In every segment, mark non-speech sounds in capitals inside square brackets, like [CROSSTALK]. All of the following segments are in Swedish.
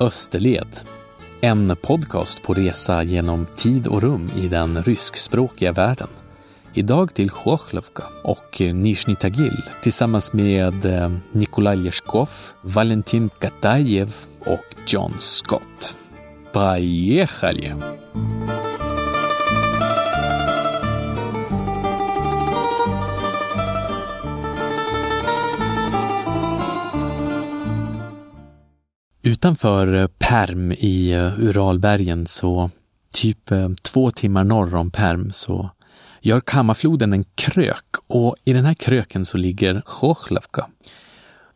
Österled. En podcast på resa genom tid och rum i den ryskspråkiga världen. Idag till Choklovka och Nizjnij Tagil tillsammans med eh, Nikolaj Leskov, Valentin Katajev och John Scott. Поехали! Utanför eh, Perm i eh, Uralbergen, så typ eh, två timmar norr om Perm, så gör Kammarfloden en krök och i den här kröken så ligger Chochlovka.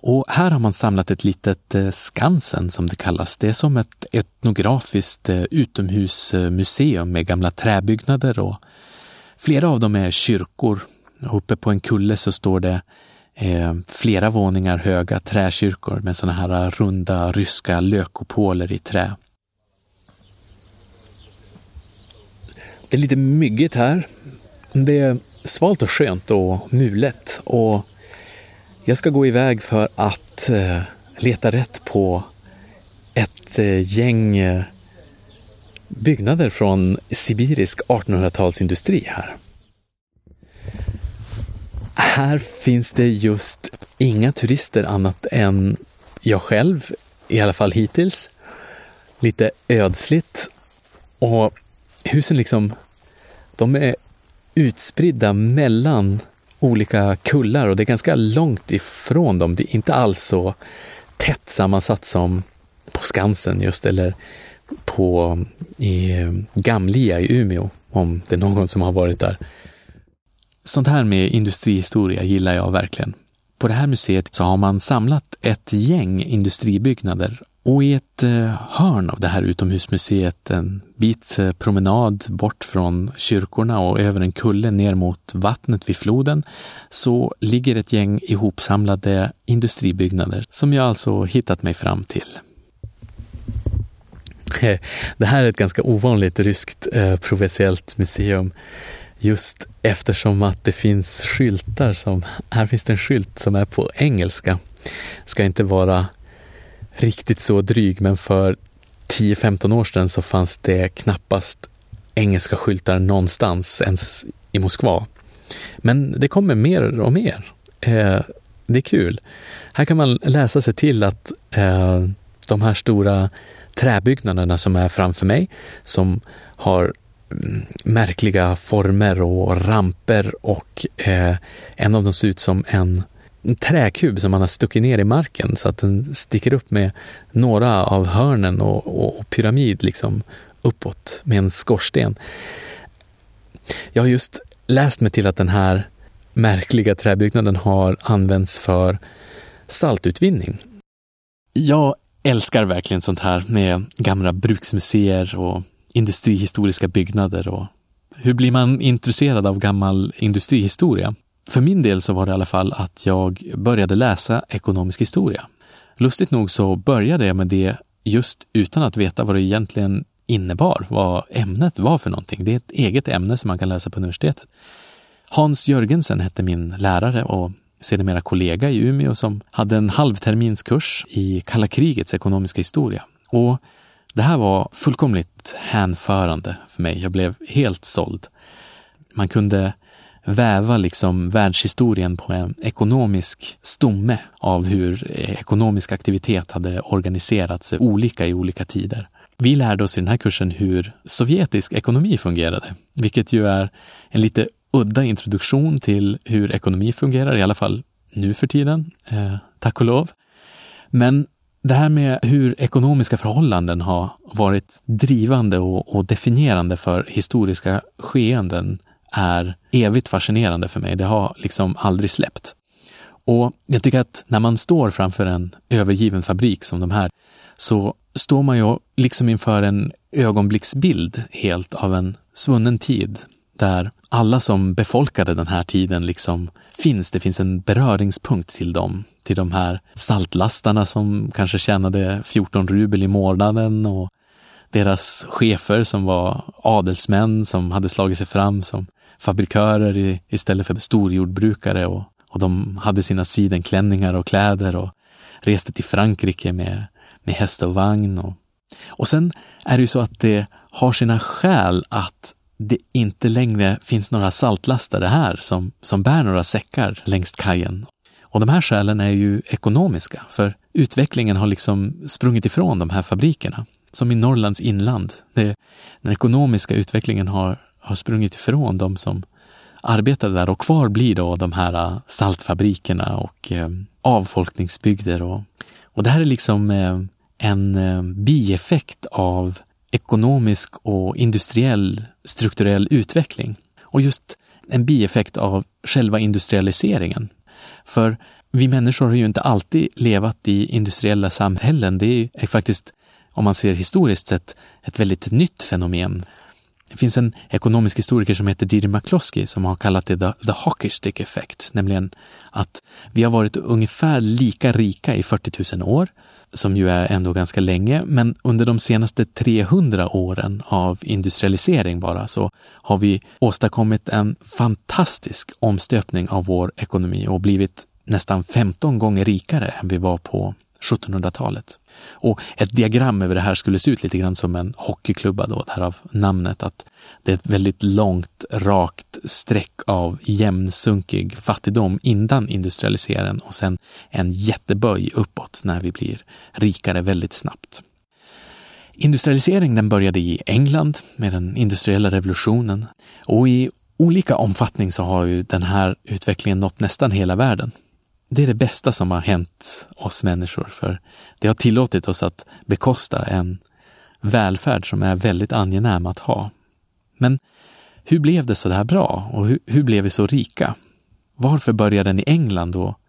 Och här har man samlat ett litet Skansen som det kallas. Det är som ett etnografiskt utomhusmuseum med gamla träbyggnader och flera av dem är kyrkor. Uppe på en kulle så står det eh, flera våningar höga träkyrkor med sådana här runda ryska lökopoler i trä. Det är lite myggigt här. Det är svalt och skönt och mulet och jag ska gå iväg för att eh, leta rätt på ett eh, gäng eh, byggnader från sibirisk 1800-talsindustri här. Här finns det just inga turister annat än jag själv, i alla fall hittills. Lite ödsligt och husen liksom, de är utspridda mellan olika kullar och det är ganska långt ifrån dem. Det är inte alls så tätt sammansatt som på Skansen just eller på i eh, Gamlia i Umeå, om det är någon som har varit där. Sånt här med industrihistoria gillar jag verkligen. På det här museet så har man samlat ett gäng industribyggnader och i ett eh, hörn av det här utomhusmuseet, en bit eh, promenad bort från kyrkorna och över en kulle ner mot vattnet vid floden, så ligger ett gäng ihopsamlade industribyggnader som jag alltså hittat mig fram till. [LAUGHS] Det här är ett ganska ovanligt ryskt eh, provinsiellt museum just eftersom att det finns skyltar som, här finns det en skylt som är på engelska. Ska inte vara riktigt så dryg, men för 10-15 år sedan så fanns det knappast engelska skyltar någonstans, ens i Moskva. Men det kommer mer och mer. Eh, det är kul. Här kan man läsa sig till att eh, de här stora träbyggnaderna som är framför mig, som har märkliga former och ramper och eh, en av dem ser ut som en träkub som man har stuckit ner i marken så att den sticker upp med några av hörnen och, och, och pyramid liksom uppåt med en skorsten. Jag har just läst mig till att den här märkliga träbyggnaden har använts för saltutvinning. Jag älskar verkligen sånt här med gamla bruksmuseer och industrihistoriska byggnader och hur blir man intresserad av gammal industrihistoria? För min del så var det i alla fall att jag började läsa ekonomisk historia. Lustigt nog så började jag med det just utan att veta vad det egentligen innebar, vad ämnet var för någonting. Det är ett eget ämne som man kan läsa på universitetet. Hans Jörgensen hette min lärare och sedermera kollega i Umeå som hade en halvterminskurs i kalla krigets ekonomiska historia. Och det här var fullkomligt hänförande för mig. Jag blev helt såld. Man kunde väva liksom världshistorien på en ekonomisk stomme av hur eh, ekonomisk aktivitet hade organiserats olika i olika tider. Vi lärde oss i den här kursen hur sovjetisk ekonomi fungerade, vilket ju är en lite udda introduktion till hur ekonomi fungerar, i alla fall nu för tiden, eh, tack och lov. Men det här med hur ekonomiska förhållanden har varit drivande och, och, definierande för historiska skeenden är evigt fascinerande för mig. Det har liksom aldrig släppt. Och jag tycker att när man står framför en övergiven fabrik som de här så står man ju liksom inför en ögonblicksbild helt av en svunnen tid där alla som befolkade den här tiden liksom finns. Det finns en beröringspunkt till dem, till de här saltlastarna som kanske tjänade 14 rubel i månaden och deras chefer som var adelsmän som hade slagit sig fram som fabrikörer i, istället för storjordbrukare och, och de hade sina sidenklänningar och kläder och reste till Frankrike med, med häst och vagn. Och, och sen är det ju så att det har sina skäl att det inte längre finns några saltlastare här som, som bär några säckar längs kajen. Och de här skälen är ju ekonomiska, för utvecklingen har liksom sprungit ifrån de här fabrikerna. Som i Norrlands inland. Det, den ekonomiska utvecklingen har, har sprungit ifrån de som arbetade där och kvar blir då de här äh, saltfabrikerna och eh, avfolkningsbygder. Och, och det här är liksom eh, en eh, bieffekt av ekonomisk och industriell strukturell utveckling. Och just en bieffekt av själva industrialiseringen. För vi människor har ju inte alltid levat i industriella samhällen. Det är faktiskt, om man ser historiskt sett, ett väldigt nytt fenomen. Det finns en ekonomisk historiker som heter Didi McCloskey som har kallat det the, the hockey stick effect, nämligen att vi har varit ungefär lika rika i 40 000 år som ju är ändå ganska länge, men under de senaste 300 åren av industrialisering bara så har vi åstadkommit en fantastisk omstöpning av vår ekonomi och blivit nästan 15 gånger rikare än vi var på 1700-talet. Och ett diagram över det här skulle se ut lite grann som en hockeyklubba då, därav namnet, att det är ett väldigt långt, rakt streck av jämnsunkig fattigdom innan industrialiseringen och sen en jätteböj uppåt när vi blir rikare väldigt snabbt. Industrialiseringen den började i England med den industriella revolutionen och i olika omfattning så har ju den här utvecklingen nått nästan hela världen. Det är det bästa som har hänt oss människor, för det har tillåtit oss att bekosta en välfärd som är väldigt angenäm att ha. Men hur blev det så där bra och hur, hur blev vi så rika? Varför började den i England och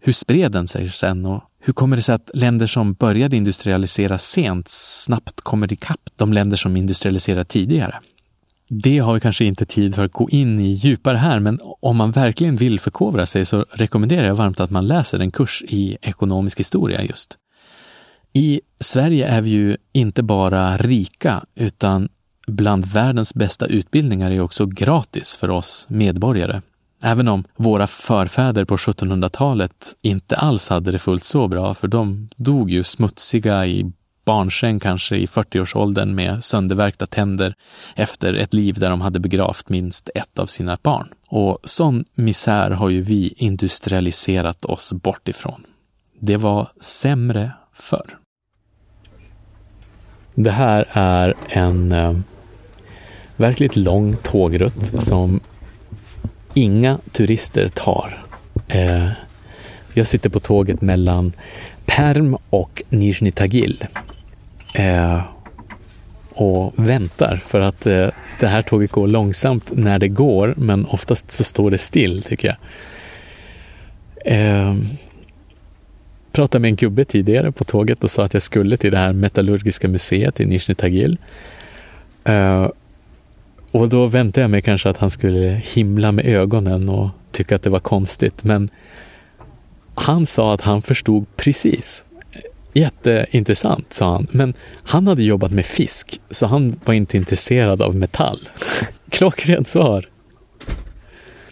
hur spred den sig sen och hur kommer det sig att länder som började industrialisera sent snabbt kommer ikapp de länder som industrialiserade tidigare? Det har vi kanske inte tid för att gå in i djupare här, men om man verkligen vill förkovra sig så rekommenderar jag varmt att man läser en kurs i ekonomisk historia just. I Sverige är vi ju inte bara rika, utan bland världens bästa utbildningar är också gratis för oss medborgare. Även om våra förfäder på 1700-talet inte alls hade det fullt så bra, för de dog ju smutsiga i barnsäng kanske i 40-årsåldern med söndervärkta tänder efter ett liv där de hade begravt minst ett av sina barn. Och sån misär har ju vi industrialiserat oss bort ifrån. Det var sämre förr. Det här är en eh, verkligt lång tågrutt som inga turister tar. Eh, jag sitter på tåget mellan Perm och Nizjnij Tagil eh, och väntar för att eh, det här tåget går långsamt när det går, men oftast så står det still tycker jag. Eh, pratade med en gubbe tidigare på tåget och sa att jag skulle till det här metallurgiska museet i Nizjnij Tagil. Eh, och då väntade jag mig kanske att han skulle himla med ögonen och tycka att det var konstigt, men han sa att han förstod precis. Jätteintressant, sa han. Men han hade jobbat med fisk, så han var inte intresserad av metall. [LAUGHS] Klockrent svar.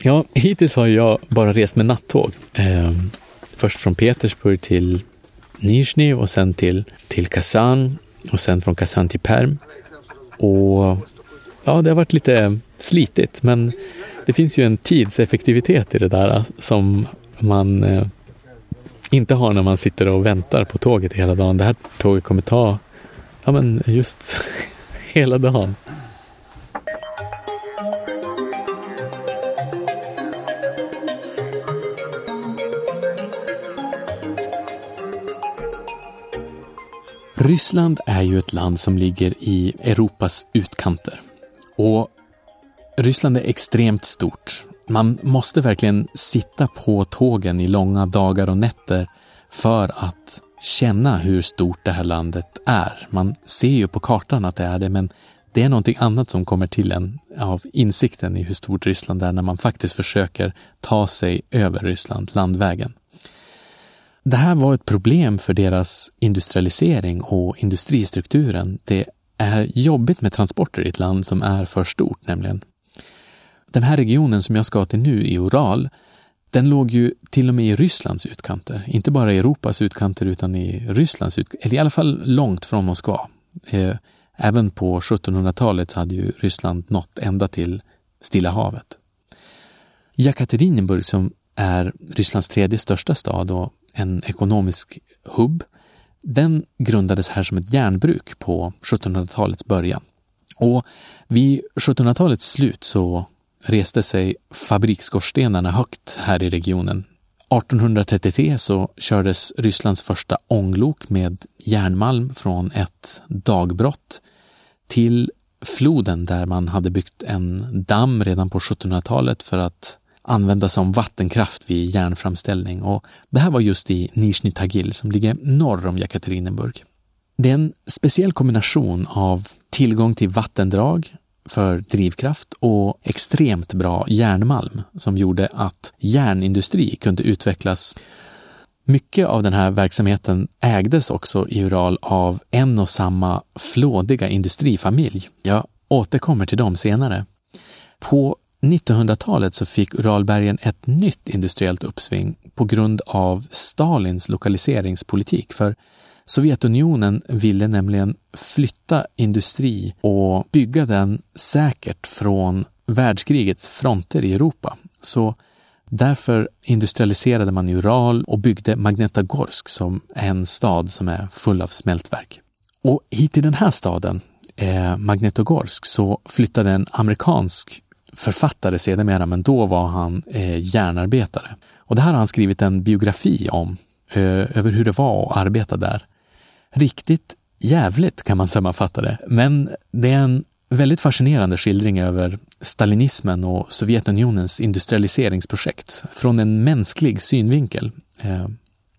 Ja, hittills har jag bara rest med nattåg. Eh, först från Petersburg till Nizjnij och sen till, till Kazan och sen från Kazan till Perm. Och ja, det har varit lite slitigt, men det finns ju en tidseffektivitet i det där som man eh, inte har när man sitter och väntar på tåget hela dagen. Det här tåget kommer ta, ja men just [LAUGHS] hela dagen. Ryssland är ju ett land som ligger i Europas utkanter. Och Ryssland är extremt stort man måste verkligen sitta på tågen i långa dagar och nätter för att känna hur stort det här landet är. Man ser ju på kartan att det är det, men det är någonting annat som kommer till en av insikten i hur stort Ryssland är när man faktiskt försöker ta sig över Ryssland landvägen. Det här var ett problem för deras industrialisering och industristrukturen. Det är jobbigt med transporter i ett land som är för stort nämligen. Den här regionen som jag ska till nu i Oral den låg ju till och med i Rysslands utkanter. Inte bara i Europas utkanter utan i Rysslands utkanter, eller i alla fall långt från Moskva. Eh, även på 1700-talet hade ju Ryssland nått ända till Stilla havet. Jekaterinburg som är Rysslands tredje största stad och en ekonomisk hubb, den grundades här som ett järnbruk på 1700-talets början. Och vid 1700-talets slut så reste sig fabriksskorstenarna högt här i regionen. 1833 så kördes Rysslands första ånglok med järnmalm från ett dagbrott till floden där man hade byggt en damm redan på 1700-talet för att använda som vattenkraft vid järnframställning och det här var just i Nizjnij Tagil som ligger norr om Jekaterinburg. Det är en speciell kombination av tillgång till vattendrag för drivkraft och extremt bra järnmalm som gjorde att järnindustri kunde utvecklas. Mycket av den här verksamheten ägdes också i Ural av en och samma flådiga industrifamilj. Jag återkommer till dem senare. På 1900-talet så fick Uralbergen ett nytt industriellt uppsving på grund av Stalins lokaliseringspolitik. För Sovjetunionen ville nämligen flytta industri och bygga den säkert från världskrigets fronter i Europa. Så därför industrialiserade man i Ural och byggde Magnetogorsk som är en stad som är full av smältverk. Och hit till den här staden, eh, Magnetogorsk, så flyttade en amerikansk författare sedermera, men då var han eh, järnarbetare. Och det här har han skrivit en biografi om, eh, över hur det var att arbeta där. Riktigt jävligt kan man sammanfatta det, men det är en väldigt fascinerande skildring över stalinismen och Sovjetunionens industrialiseringsprojekt från en mänsklig synvinkel. Eh,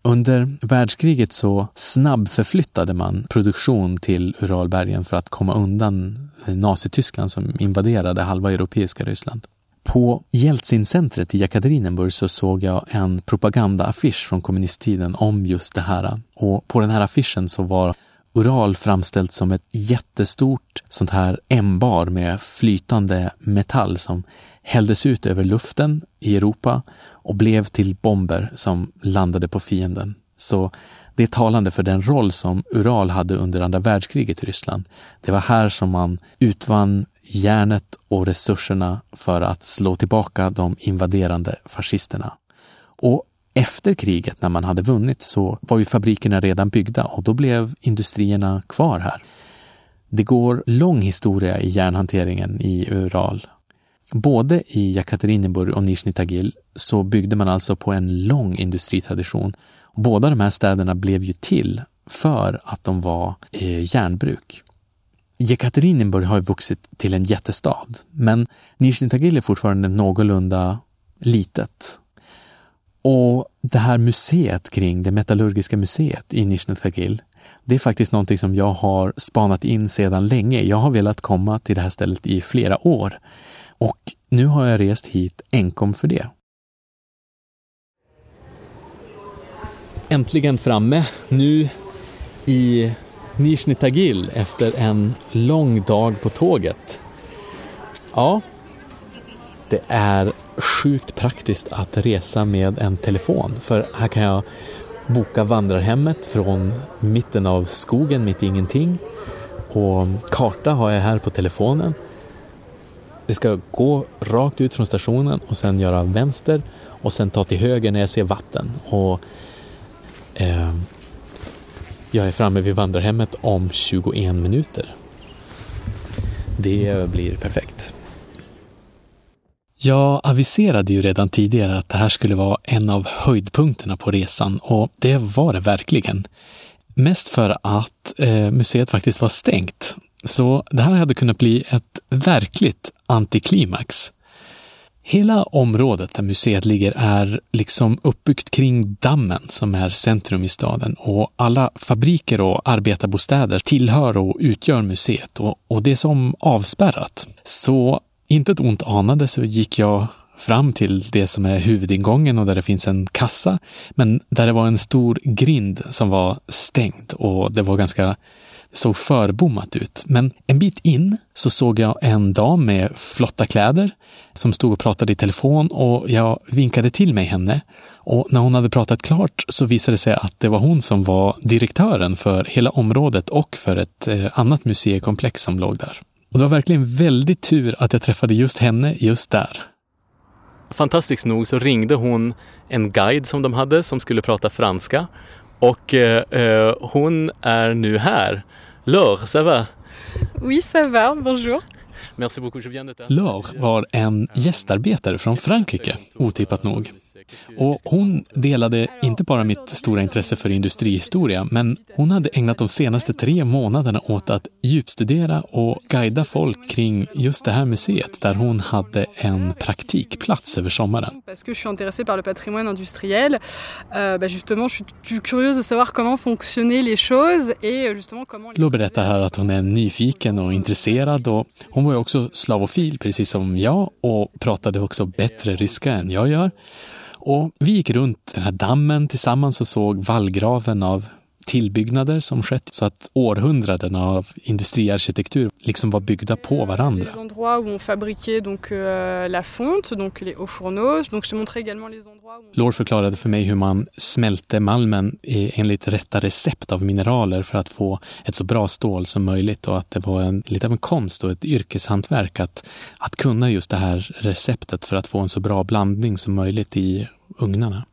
under världskriget så snabbförflyttade man produktion till Uralbergen för att komma undan Nazityskland som invaderade halva europeiska Ryssland. På Jeltsin-centret i Jekaterinburg så såg jag en propagandaaffisch från kommunisttiden om just det här. Och på den här affischen så var Ural framställt som ett jättestort sånt här ämbar med flytande metall som hälldes ut över luften i Europa och blev till bomber som landade på fienden. Så det är talande för den roll som Ural hade under andra världskriget i Ryssland. Det var här som man utvann järnet och resurserna för att slå tillbaka de invaderande fascisterna. Och efter kriget, när man hade vunnit, så var ju fabrikerna redan byggda och då blev industrierna kvar här. Det går lång historia i järnhanteringen i Ural. Både i Jekaterinburg och Nizjnij Tagil så byggde man alltså på en lång industritradition. Båda de här städerna blev ju till för att de var eh, järnbruk. Jekaterinburg har ju vuxit till en jättestad, men Nizjnij Tagil är fortfarande någorlunda litet. Och det här museet kring det metallurgiska museet i Nizjnij Tagil, det är faktiskt någonting som jag har spanat in sedan länge. Jag har velat komma till det här stället i flera år och nu har jag rest hit enkom för det. Äntligen framme, nu i Nizjnij Tagil efter en lång dag på tåget. Ja, det är sjukt praktiskt att resa med en telefon för här kan jag boka vandrarhemmet från mitten av skogen mitt i ingenting och karta har jag här på telefonen. Det ska gå rakt ut från stationen och sen göra vänster och sen ta till höger när jag ser vatten. Och eh, jag är framme vid vandrarhemmet om 21 minuter. Det blir perfekt. Jag aviserade ju redan tidigare att det här skulle vara en av höjdpunkterna på resan och det var det verkligen. Mest för att eh, museet faktiskt var stängt. Så det här hade kunnat bli ett verkligt antiklimax. Hela området där museet ligger är liksom uppbyggt kring dammen som är centrum i staden. Och alla fabriker och arbetarbostäder tillhör och utgör museet. Och, och det är som avspärrat. Så inte ett ont anande, så gick jag fram till det som är huvudingången och där det finns en kassa, men där det var en stor grind som var stängd och det var ganska såg förbommat ut. Men en bit in så såg jag en dam med flotta kläder som stod och pratade i telefon och jag vinkade till mig henne. Och när hon hade pratat klart så visade det sig att det var hon som var direktören för hela området och för ett eh, annat museikomplex som låg där. Och det var verkligen väldigt tur att jag träffade just henne just där. Fantastiskt nog så ringde hon en guide som de hade som skulle prata franska och eh, eh hon är nu här. Laure, ça va? Oui, ça va. Bonjour. Merci beaucoup, je viens de Laure var en gästarbetare från Frankrike, otippat nog. Och hon delade inte bara mitt stora intresse för industrihistoria, men hon hade ägnat de senaste tre månaderna åt att djupstudera och guida folk kring just det här museet, där hon hade en praktikplats över sommaren. Parce que je suis intéressée par le patrimoine industriel, euh, bah justement, je suis curieuse de savoir comment fonctionnaient les choses et euh, justement comment... Lo berättar här att hon är nyfiken och intresserad och hon var ju också slavofil, precis som jag, och pratade också bättre ryska än jag gör. Och vi gick runt den här dammen tillsammans och såg vallgraven av tillbyggnader som skett så att århundraden av industriarkitektur liksom var byggda på varandra. Lår förklarade för mig hur man smälte malmen enligt rätta recept av mineraler för att få ett så bra stål som möjligt och att det var en, lite av en konst och ett yrkeshantverk att, att kunna just det här receptet för att få en så bra blandning som möjligt i ugnarna.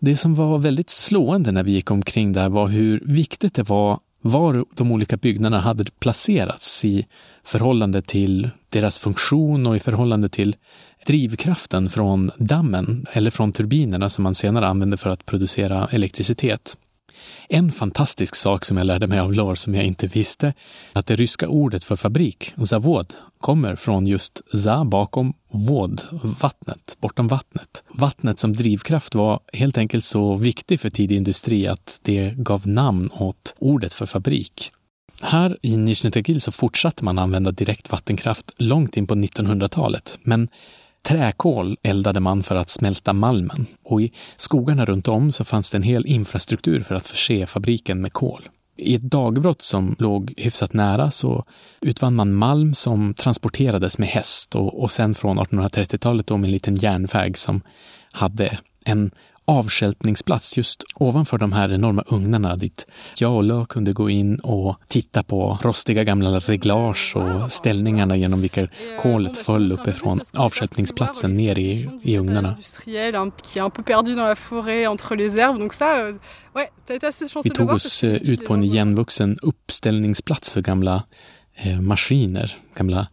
Det som var väldigt slående när vi gick omkring där var hur viktigt det var var de olika byggnaderna hade placerats i förhållande till deras funktion och i förhållande till drivkraften från dammen eller från turbinerna som man senare använde för att producera elektricitet. En fantastisk sak som jag lärde mig av Lars som jag inte visste, att det ryska ordet för fabrik, zavod, kommer från just za bakom vod, vattnet, bortom vattnet. Vattnet som drivkraft var helt enkelt så viktig för tidig industri att det gav namn åt ordet för fabrik. Här i Nizjnij så fortsatte man använda direkt vattenkraft långt in på 1900-talet, men Träkol eldade man för att smälta malmen och i skogarna runt om så fanns det en hel infrastruktur för att förse fabriken med kol. I ett dagbrott som låg hyfsat nära så utvann man malm som transporterades med häst och, och sen från 1830-talet då med en liten järnväg som hade en avskältningsplats just ovanför de här enorma ugnarna dit jag och Lö kunde gå in och titta på rostiga gamla reglage och ställningarna genom vilka kolet föll uppifrån avskältningsplatsen ner i, i ugnarna. Vi tog oss eh, ut på en igenvuxen uppställningsplats för gamla eh, maskiner, gamla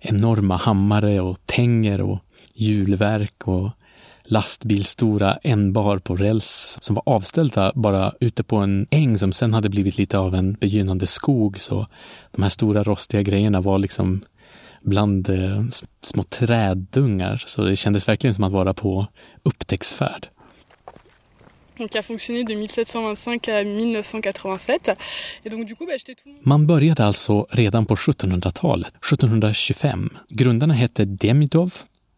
enorma hammare och tänger och hjulverk och lastbilstora ändbar på räls som var avställda bara ute på en äng som sen hade blivit lite av en begynnande skog. Så de här stora rostiga grejerna var liksom bland eh, små träddungar. Så det kändes verkligen som att vara på upptäcktsfärd. Man började alltså redan på 1700-talet, 1725. Grundarna hette Demidov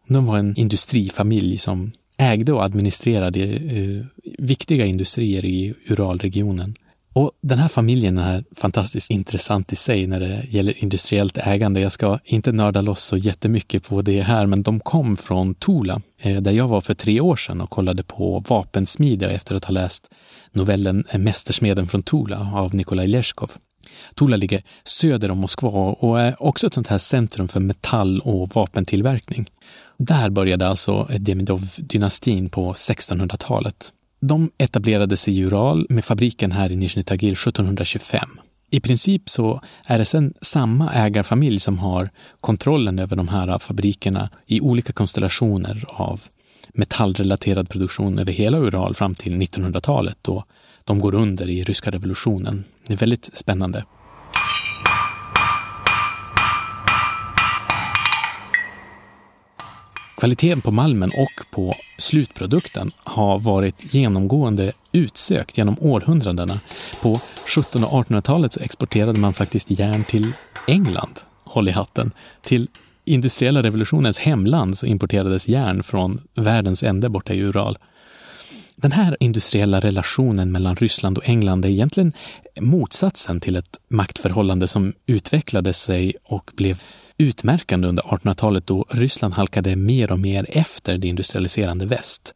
de var en industrifamilj som ägde och administrerade eh, viktiga industrier i Uralregionen. Och den här familjen är fantastiskt intressant i sig när det gäller industriellt ägande. Jag ska inte nörda loss så jättemycket på det här, men de kom från Tula, eh, där jag var för tre år sedan och kollade på vapensmide efter att ha läst novellen Mästersmeden från Tula av Nikolaj Leskov. Tula ligger söder om Moskva och är också ett sånt här centrum för metall och vapentillverkning. Där började alltså Demidov-dynastin på 1600-talet. De etablerade sig i Ural med fabriken här i Nizjnij Tagil 1725. I princip så är det sen samma ägarfamilj som har kontrollen över de här fabrikerna i olika konstellationer av metallrelaterad produktion över hela Ural fram till 1900-talet då de går under i ryska revolutionen. Det är väldigt spännande. Kvaliteten på malmen och på slutprodukten har varit genomgående utsökt genom århundradena. På 1700 och 1800-talet så exporterade man faktiskt järn till England, håll i hatten. Till industriella revolutionens hemland så importerades järn från världens ände borta i Ural. Den här industriella relationen mellan Ryssland och England är egentligen motsatsen till ett maktförhållande som utvecklade sig och blev utmärkande under 1800-talet då Ryssland halkade mer och mer efter det industrialiserande väst.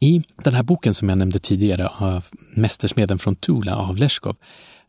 I den här boken som jag nämnde tidigare, Mästersmeden från Tula av Leskov,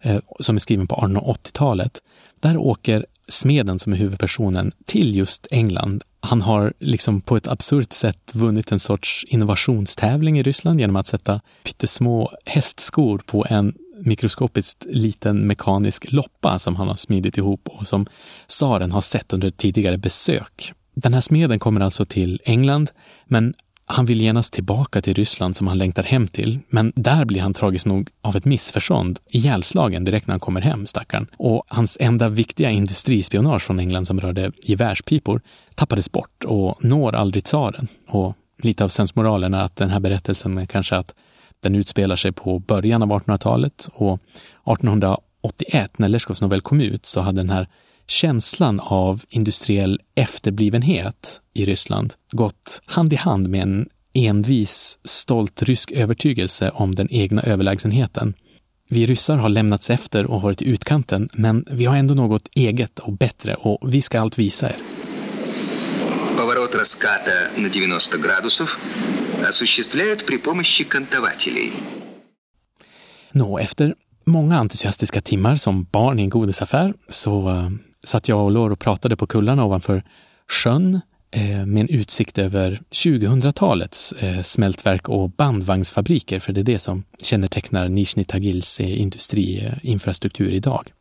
eh, som är skriven på 1880-talet, där åker smeden som är huvudpersonen till just England. Han har liksom på ett absurt sätt vunnit en sorts innovationstävling i Ryssland genom att sätta pyttesmå hästskor på en mikroskopiskt liten mekanisk loppa som han har smidit ihop och som tsaren har sett under tidigare besök. Den här smeden kommer alltså till England, men han vill genast tillbaka till Ryssland som han längtar hem till, men där blir han tragiskt nog av ett missförstånd ihjälslagen direkt när han kommer hem, stackaren. Och hans enda viktiga industrispionage från England som rörde gevärspipor tappades bort och når aldrig tsaren. Och lite av sensmoralen är att den här berättelsen är kanske att den utspelar sig på början av 1800-talet och 1881 när Leshkovs novell kom ut så hade den här känslan av industriell efterblivenhet i Ryssland gått hand i hand med en envis, stolt rysk övertygelse om den egna överlägsenheten. Vi ryssar har lämnats efter och varit i utkanten, men vi har ändå något eget och bättre och vi ska allt visa er. Поворот раската на 90 градусов осуществляют при помощи кантователей. Nå, efter många entusiastiska timmar som barn i en godisaffär så uh, satt jag och Lor och pratade på kullarna ovanför sjön eh, med en utsikt över 2000-talets eh, smältverk och bandvagnsfabriker, för det är det som kännetecknar Nizjnij Tagils eh, industriinfrastruktur idag.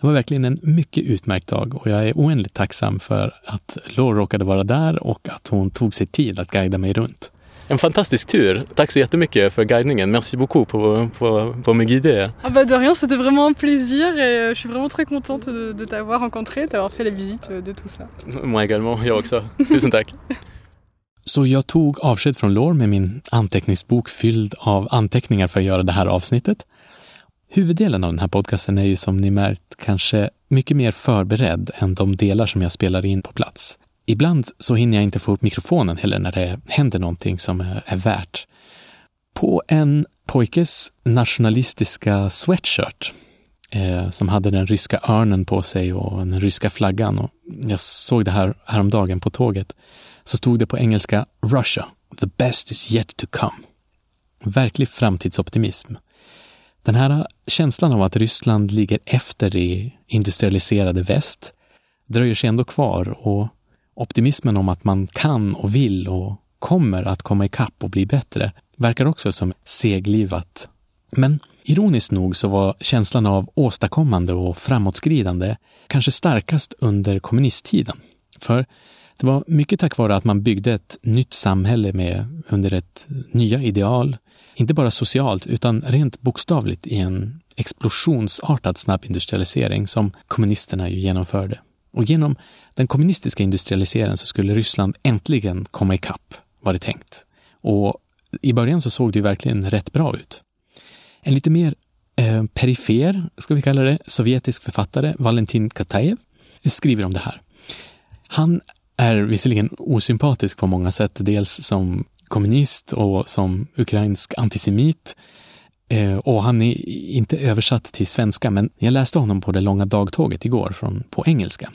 Det var verkligen en mycket utmärkt dag och jag är oändligt tacksam för att Lor råkade vara där och att hon tog sig tid att guida mig runt. En fantastisk tur. Tack så jättemycket för guidningen. Merci beaucoup pour, pour, pour me guider. Ah bah de rien, c'était vraiment un plaisir et euh, je suis vraiment très contente de, de t'avoir rencontré, d'avoir fait la visite euh, de tout ça. Moi également, [LAUGHS] jag också. Tusen tack. Så jag tog avsked från Lår med min anteckningsbok fylld av anteckningar för att göra det här avsnittet. Huvuddelen av den här podcasten är ju som ni märkt kanske mycket mer förberedd än de delar som jag spelar in på plats. Ibland så hinner jag inte få upp mikrofonen heller när det händer någonting som är, värt. På en pojkes nationalistiska sweatshirt eh, som hade den ryska örnen på sig och den ryska flaggan. Och jag såg det här häromdagen på tåget. Så stod det på engelska Russia, the best is yet to come. Verklig framtidsoptimism. Den här känslan av att Ryssland ligger efter det industrialiserade väst dröjer sig ändå kvar och optimismen om att man kan och vill och kommer att komma ikapp och bli bättre verkar också som seglivat. Men ironiskt nog så var känslan av åstadkommande och framåtskridande kanske starkast under kommunisttiden. För det var mycket tack vare att man byggde ett nytt samhälle med under ett nya ideal, inte bara socialt utan rent bokstavligt i en explosionsartad snabb industrialisering som kommunisterna ju genomförde. Och genom den kommunistiska industrialiseringen så skulle Ryssland äntligen komma ikapp, var det tänkt. Och i början så såg det ju verkligen rätt bra ut. En lite mer eh, perifer, ska vi kalla det, sovjetisk författare, Valentin Katajev, skriver om det här. Han är visserligen osympatisk på många sätt, dels som kommunist och som ukrainsk antisemit. Eh, och han är inte översatt till svenska, men jag läste honom på det långa dagtåget igår från, på engelska.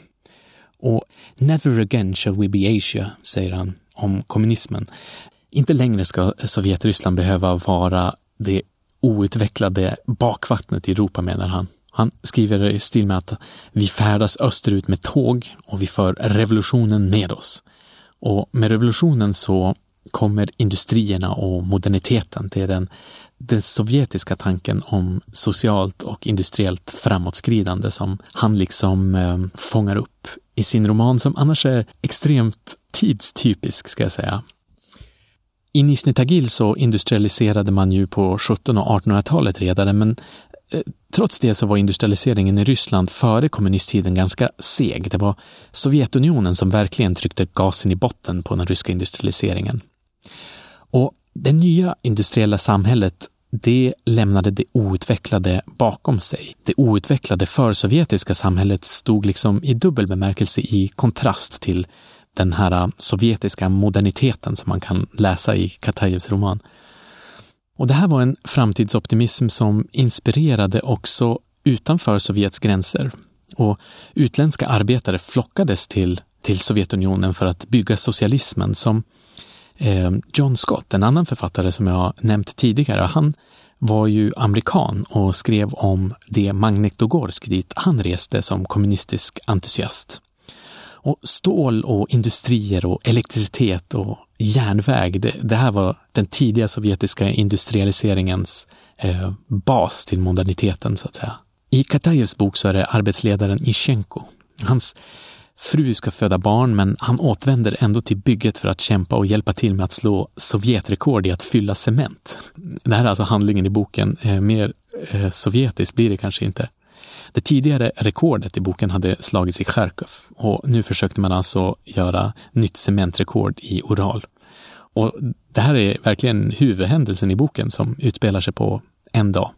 Och never again shall we be Asia, säger han om kommunismen. Inte längre ska Sovjetryssland behöva vara det outvecklade bakvattnet i Europa, menar han. Han skriver i stil med att vi färdas österut med tåg och vi för revolutionen med oss. Och med revolutionen så kommer industrierna och moderniteten. Det är den, den sovjetiska tanken om socialt och industriellt framåtskridande som han liksom eh, fångar upp i sin roman som annars är extremt tidstypisk, ska jag säga. I Nizjnij Tagil så industrialiserade man ju på 1700 och 1800-talet redan, men eh, trots det så var industrialiseringen i Ryssland före kommunisttiden ganska seg. Det var Sovjetunionen som verkligen tryckte gasen i botten på den ryska industrialiseringen. Och det nya industriella samhället det lämnade det outvecklade bakom sig. Det outvecklade försovjetiska samhället stod liksom i dubbel bemärkelse i kontrast till den här äh, sovjetiska moderniteten som man kan läsa i Katajevs roman. Och det här var en framtidsoptimism som inspirerade också utanför Sovjets gränser. Och utländska arbetare flockades till, till Sovjetunionen för att bygga socialismen som Eh, John Scott, en annan författare som jag nämnt tidigare, han var ju amerikan och skrev om det Magnitogorsk dit han reste som kommunistisk entusiast. Och stål och industrier och elektricitet och järnväg, det, det här var den tidiga sovjetiska industrialiseringens eh, bas till moderniteten så att säga. I Katajevs bok så är det arbetsledaren Ishenko. Hans fru ska föda barn men han återvänder ändå till bygget för att kämpa och hjälpa till med att slå Sovjetrekord i att fylla cement. Det här är alltså handlingen i boken. Eh, mer eh, sovjetiskt blir det kanske inte. Det tidigare rekordet i boken hade slagits i Charkov och nu försökte man alltså göra nytt cementrekord i oral. Och det här är verkligen huvudhändelsen i boken som utspelar sig på en dag.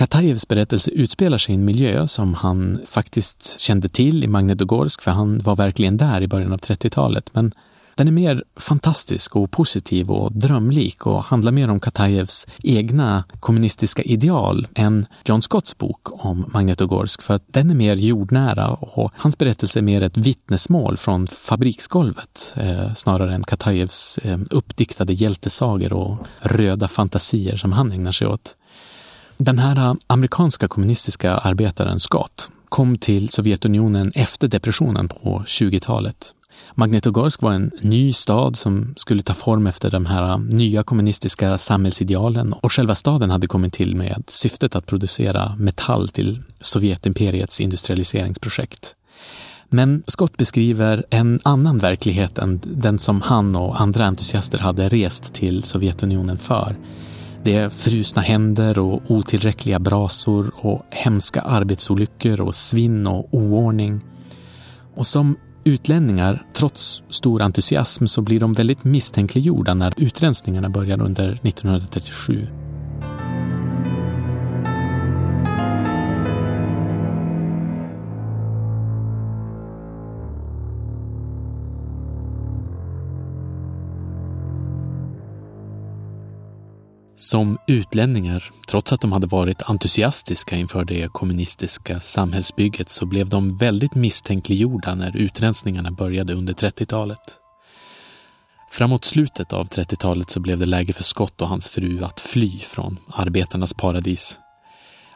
Katajevs berättelse utspelar sig i en miljö som han faktiskt kände till i Magnitogorsk, för han var verkligen där i början av 30-talet. Men den är mer fantastisk och positiv och drömlik och handlar mer om Katajevs egna kommunistiska ideal än John Scotts bok om Magnitogorsk, för att den är mer jordnära och hans berättelse är mer ett vittnesmål från fabriksgolvet eh, snarare än Katajevs eh, uppdiktade hjältesagor och röda fantasier som han ägnar sig åt. Den här äh, amerikanska kommunistiska arbetaren Scott kom till Sovjetunionen efter depressionen på 20-talet. Magnitogorsk var en ny stad som skulle ta form efter de här äh, nya kommunistiska samhällsidealen och själva staden hade kommit till med syftet att producera metall till Sovjetimperiets industrialiseringsprojekt. Men Scott beskriver en annan verklighet än den som han och andra entusiaster hade rest till Sovjetunionen för. Det är frusna händer och otillräckliga brasor och hemska arbetsolyckor och svinn och oordning. Och som utlänningar, trots stor entusiasm, så blir de väldigt misstänkliggjorda när utrensningarna börjar under 1937. Som utlänningar, trots att de hade varit entusiastiska inför det kommunistiska samhällsbygget, så blev de väldigt misstänkliggjorda när utrensningarna började under 30-talet. Framåt slutet av 30-talet så blev det läge för Scott och hans fru att fly från arbetarnas paradis.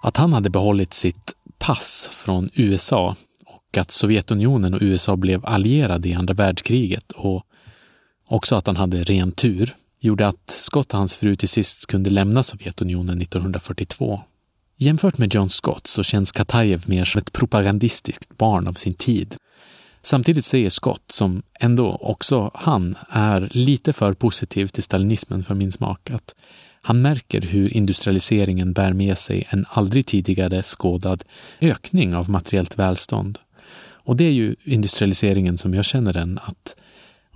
Att han hade behållit sitt pass från USA och att Sovjetunionen och USA blev allierade i andra världskriget och också att han hade ren tur gjorde att Scott och hans fru till sist kunde lämna Sovjetunionen 1942. Jämfört med John Scott så känns Katajev mer som ett propagandistiskt barn av sin tid. Samtidigt säger Scott, som ändå också han är lite för positiv till stalinismen för min smak, att han märker hur industrialiseringen bär med sig en aldrig tidigare skådad ökning av materiellt välstånd. Och det är ju industrialiseringen som jag känner den, att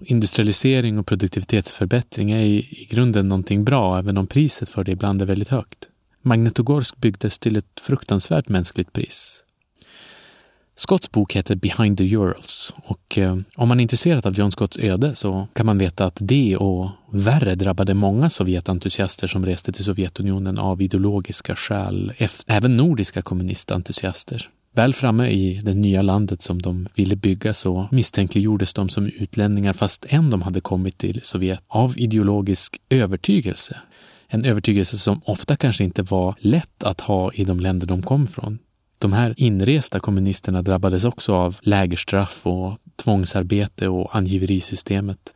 Industrialisering och produktivitetsförbättring är i, i grunden någonting bra, även om priset för det ibland är väldigt högt. Magnitogorsk byggdes till ett fruktansvärt mänskligt pris. Scotts bok heter Behind the Urals och eh, om man är intresserad av John Scotts öde så kan man veta att det och värre drabbade många Sovjetentusiaster som reste till Sovjetunionen av ideologiska skäl, även nordiska kommunistentusiaster. Väl framme i det nya landet som de ville bygga så misstänkliggjordes de som utlänningar fast än de hade kommit till Sovjet av ideologisk övertygelse. En övertygelse som ofta kanske inte var lätt att ha i de länder de kom från. De här inresta kommunisterna drabbades också av lägerstraff och tvångsarbete och angiverisystemet.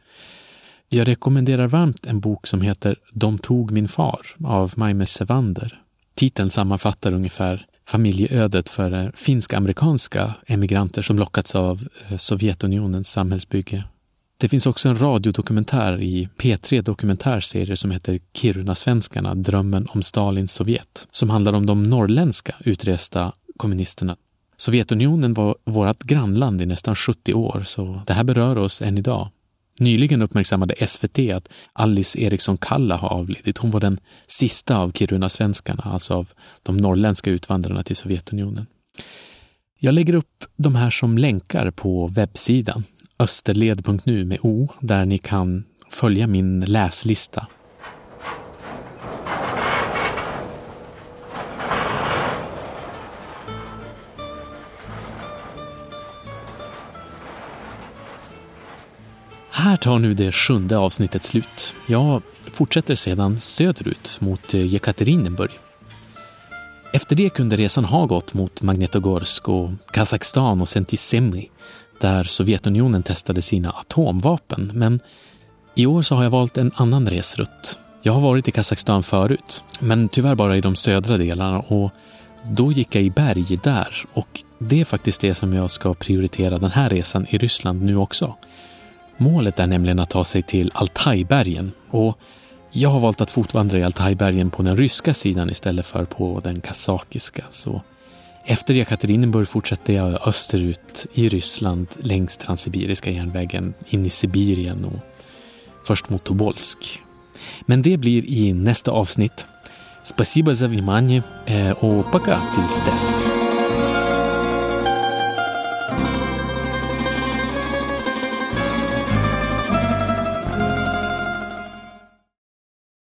Jag rekommenderar varmt en bok som heter De tog min far av Maime Sevander. Titeln sammanfattar ungefär familjeödet för eh, finsk-amerikanska emigranter som lockats av eh, Sovjetunionens samhällsbygge. Det finns också en radiodokumentär i P3 dokumentärserie som heter Kiruna-svenskarna, drömmen om Stalins Sovjet, som handlar om de norrländska utresta kommunisterna. Sovjetunionen var vårt grannland i nästan 70 år, så det här berör oss än idag. Nyligen uppmärksammade SVT att Alice Eriksson Kalla har avlidit. Hon var den sista av Kiruna-svenskarna, alltså av de norrländska utvandrarna till Sovjetunionen. Jag lägger upp de här som länkar på webbsidan österled.nu med o, där ni kan följa min läslista. Här tar nu det sjunde avsnittet slut. Jag fortsätter sedan söderut mot eh, Jekaterinburg. Efter det kunde resan ha gått mot Magnitogorsk och Kazakstan och sen till Semri där Sovjetunionen testade sina atomvapen. Men i år så har jag valt en annan resrutt. Jag har varit i Kazakstan förut, men tyvärr bara i de södra delarna och då gick jag i berg där och det är faktiskt det som jag ska prioritera den här resan i Ryssland nu också. Målet är nämligen att ta sig till Altaibergen och jag har valt att fotvandra i Altaibergen på den ryska sidan istället för på den kazakiska. Så efter Jekaterinburg fortsätter jag österut i Ryssland längs Transsibiriska järnvägen in i Sibirien och först mot Tobolsk. Men det blir i nästa avsnitt. Спасибо за внимание och пока tills dess.